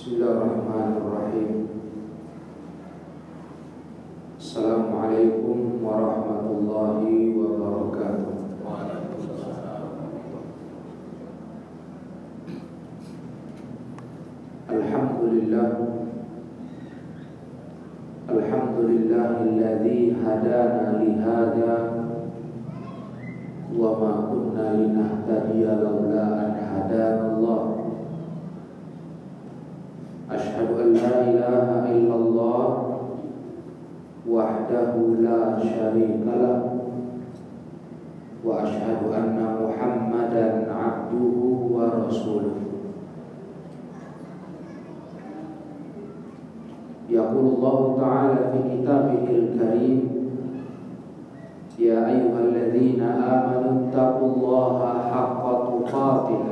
بسم الله الرحمن الرحيم. السلام عليكم ورحمة الله وبركاته. الحمد لله الحمد لله الذي هدانا لهذا وما كنا لنهتدي لولا أن هدانا الله. أشهد أن لا إله إلا الله وحده لا شريك له وأشهد أن محمدا عبده ورسوله. يقول الله تعالى في كتابه الكريم يا أيها الذين آمنوا اتقوا الله حق تقاته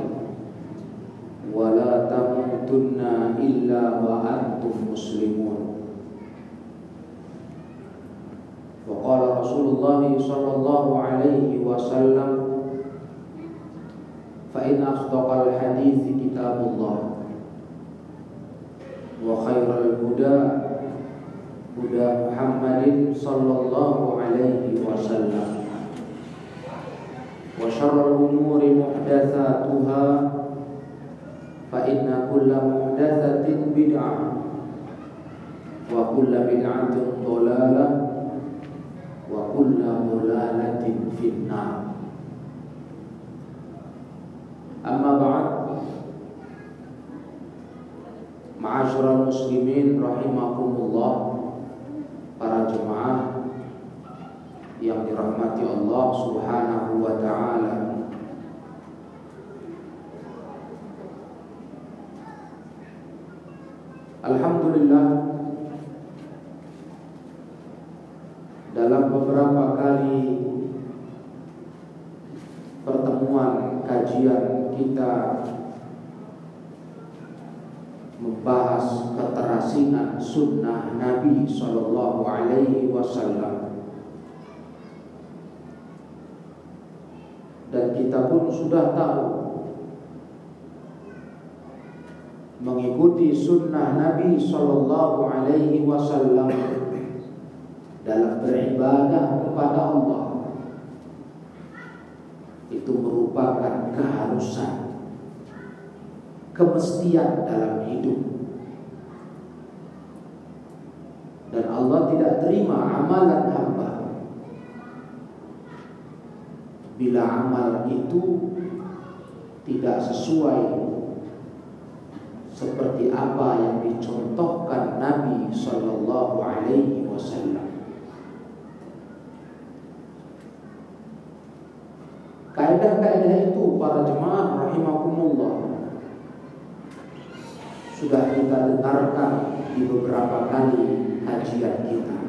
ولا تموتن tamutunna illa wa antum muslimun. Wa qala Rasulullah sallallahu alaihi wasallam fa in asdaqal hadits kitabullah wa khairal huda huda Muhammadin sallallahu alaihi wasallam wa syarrul umuri muhdatsatuha فإن كل محدثة بدعة وكل بدعة ضلالة وكل ضلالة في النار أما بعد Ma'asyiral muslimin rahimakumullah Para jemaah Yang dirahmati Allah subhanahu wa ta'ala Alhamdulillah. Dalam beberapa kali Pertemuan kajian kita membahas keterasingan sunnah Nabi Shallallahu Alaihi Wasallam. Dan kita pun sudah tahu mengikuti sunnah Nabi Shallallahu Alaihi Wasallam dalam beribadah kepada Allah itu merupakan keharusan kemestian dalam hidup. Dan Allah tidak terima amalan hamba bila amal itu tidak sesuai seperti apa yang dicontohkan Nabi Shallallahu Alaihi Wasallam. Kaidah-kaidah itu para jemaah rahimakumullah sudah kita dengarkan di beberapa kali kajian kita.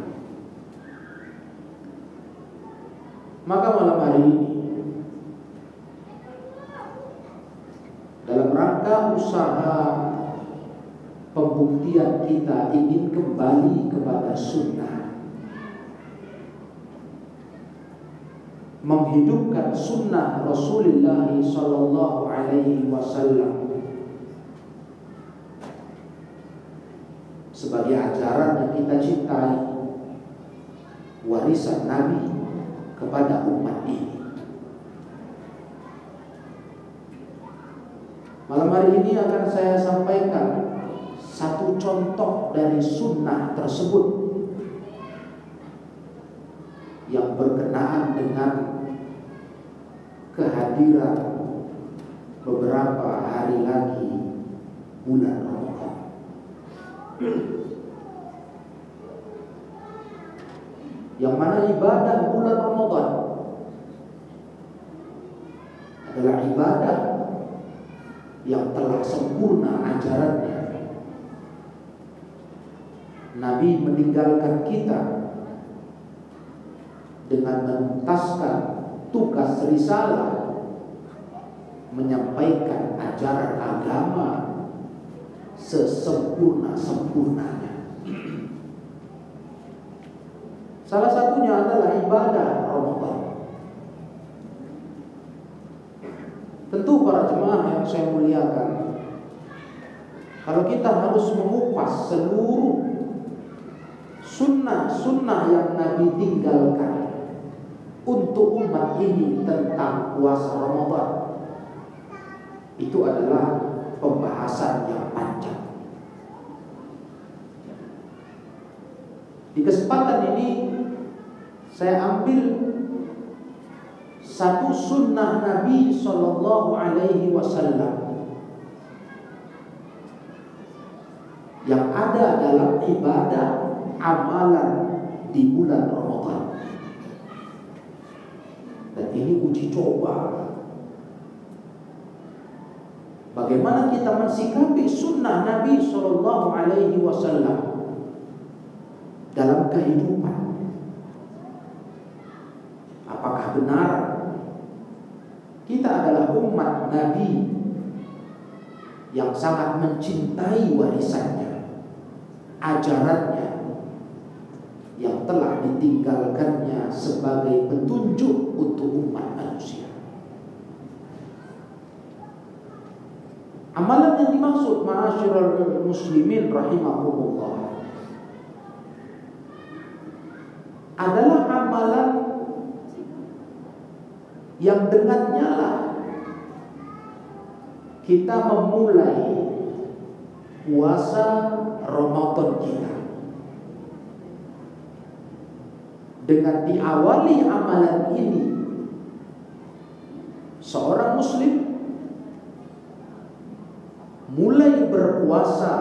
Maka malam hari ini dalam rangka usaha pembuktian kita ingin kembali kepada sunnah menghidupkan sunnah Rasulullah Sallallahu Alaihi Wasallam sebagai ajaran yang kita cintai warisan Nabi kepada umat ini. Malam hari ini akan saya sampaikan satu contoh dari sunnah tersebut yang berkenaan dengan kehadiran beberapa hari lagi bulan Ramadan. Yang mana ibadah bulan Ramadan adalah ibadah yang telah sempurna ajarannya. Nabi meninggalkan kita dengan menuntaskan tugas risalah menyampaikan ajaran agama sesempurna-sempurnanya. Salah satunya adalah ibadah Ramadan. Tentu para jemaah yang saya muliakan Kalau kita harus mengupas seluruh sunnah-sunnah yang Nabi tinggalkan untuk umat ini tentang puasa Ramadan, itu adalah pembahasan yang panjang. Di kesempatan ini saya ambil satu sunnah Nabi Shallallahu Alaihi Wasallam yang ada dalam ibadah amalan di bulan Ramadan. Dan ini uji coba. Bagaimana kita mensikapi sunnah Nabi Shallallahu Alaihi Wasallam dalam kehidupan? Apakah benar kita adalah umat Nabi yang sangat mencintai warisannya? ajarannya yang telah ditinggalkannya sebagai petunjuk untuk umat manusia. Amalan yang dimaksud ma'asyiral muslimin rahimahumullah adalah amalan yang dengannya lah kita memulai puasa Ramadan kita. Dengan diawali amalan ini, seorang muslim mulai berpuasa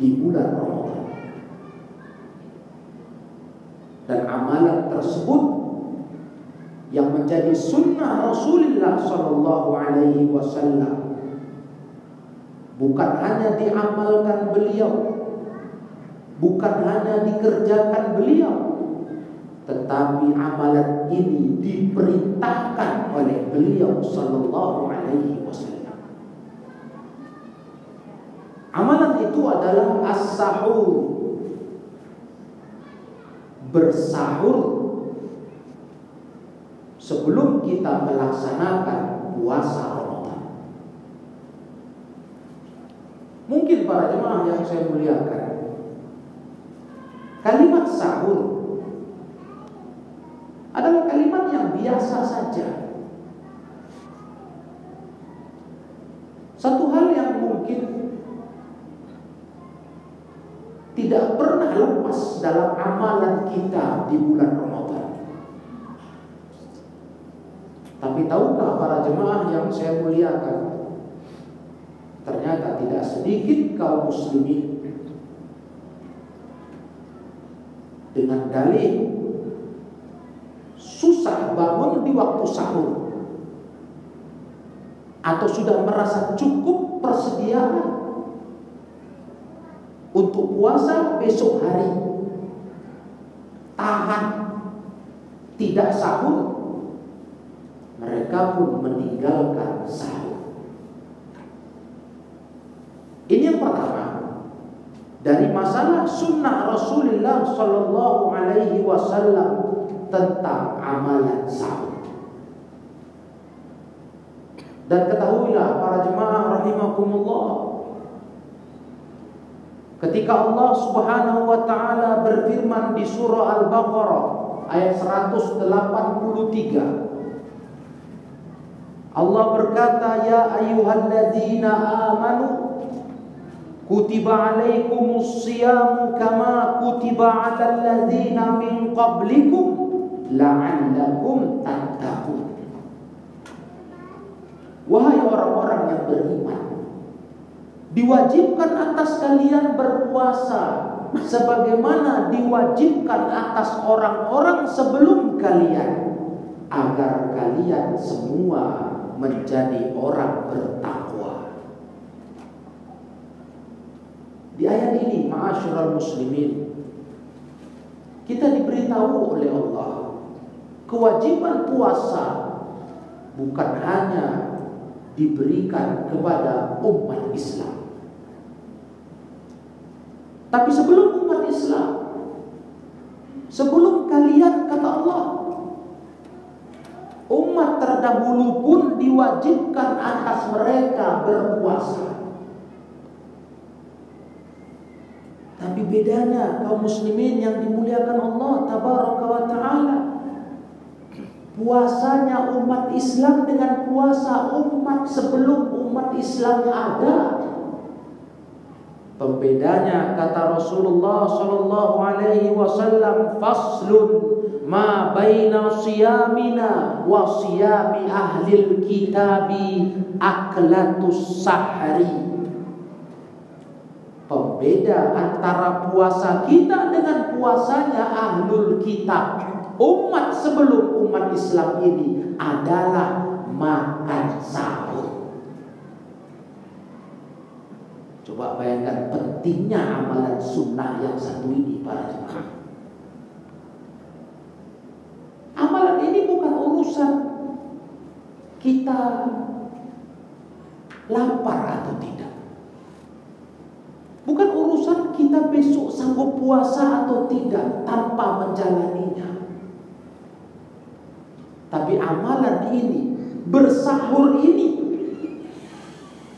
di bulan Ramadan. Dan amalan tersebut yang menjadi sunnah Rasulullah Sallallahu Alaihi Wasallam bukan hanya diamalkan beliau, bukan hanya dikerjakan beliau, tetapi amalan ini diperintahkan oleh beliau sallallahu alaihi wasallam. Amalan itu adalah as-sahur. Bersahur sebelum kita melaksanakan puasa Mungkin para jemaah yang saya muliakan Kalimat sahur Adalah kalimat yang biasa saja. Satu hal yang mungkin Tidak pernah lepas dalam amalan kita di bulan Ramadan. Tapi tahukah para jemaah yang saya muliakan Ternyata tidak sedikit kaum muslimin dengan dalih susah bangun di waktu sahur. Atau sudah merasa cukup persediaan untuk puasa besok hari. Tahan. Tidak sahur. Mereka pun meninggalkan sahur. Ini yang pertama. Dari masalah sunnah Rasulullah Sallallahu Alaihi Wasallam tentang amalan sahur. Dan ketahuilah para jemaah rahimakumullah Ketika Allah Subhanahu wa taala berfirman di surah Al-Baqarah ayat 183 Allah berkata ya ayyuhalladzina amanu kutiba alaikumus siyamu kama kutiba alal min qablikum la'allakum tattaqun. Wahai orang-orang yang beriman, diwajibkan atas kalian berpuasa sebagaimana diwajibkan atas orang-orang sebelum kalian agar kalian semua menjadi orang bertakwa. Di ayat ini, ma'asyiral muslimin, kita diberitahu oleh Allah kewajiban puasa bukan hanya diberikan kepada umat Islam. Tapi sebelum umat Islam, sebelum kalian kata Allah, umat terdahulu pun diwajibkan atas mereka berpuasa. Tapi bedanya kaum muslimin yang dimuliakan Allah tabaraka wa taala puasanya umat Islam dengan puasa umat sebelum umat Islam ada. Pembedanya kata Rasulullah sallallahu alaihi wasallam faslun ma baina siyamina wa siyami ahli kitabi aklatus sahri. Pembeda antara puasa kita dengan puasanya ahlul kitab umat sebelum umat Islam ini adalah makan sahur. Coba bayangkan pentingnya amalan sunnah yang satu ini para jemaah. Amalan ini bukan urusan kita lapar atau tidak. Bukan urusan kita besok sanggup puasa atau tidak tanpa menjalaninya. Tapi amalan ini, bersahur ini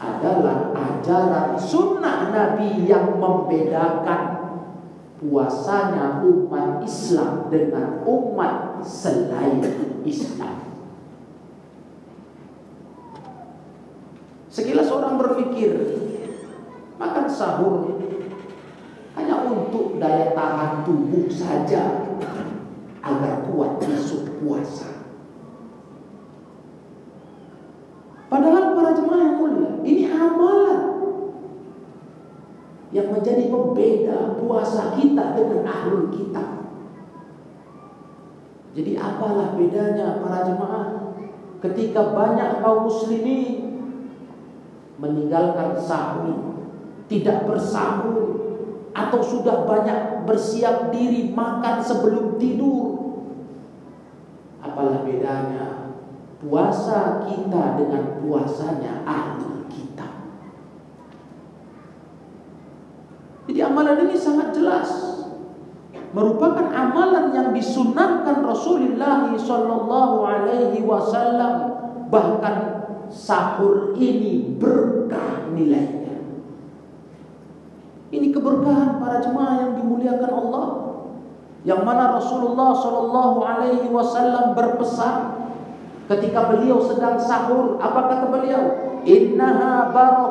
adalah ajaran sunnah Nabi yang membedakan puasanya umat Islam dengan umat selain Islam. Sekilas orang berpikir makan sahur hanya untuk daya tahan tubuh saja agar kuat besok puasa. Padahal para jemaah yang mulia, ini amalan yang menjadi pembeda puasa kita dengan ahlul kita. Jadi apalah bedanya para jemaah ketika banyak kaum muslimin meninggalkan sahur, tidak bersahur atau sudah banyak bersiap diri makan sebelum tidur. Apalah bedanya puasa kita dengan puasanya ahli kita. Jadi amalan ini sangat jelas merupakan amalan yang disunahkan Rasulullah Shallallahu Alaihi Wasallam bahkan sahur ini berkah nilainya. Ini keberkahan para jemaah yang dimuliakan Allah. Yang mana Rasulullah Shallallahu Alaihi Wasallam berpesan Ketika beliau sedang sahur, apa kata beliau? Innaha barak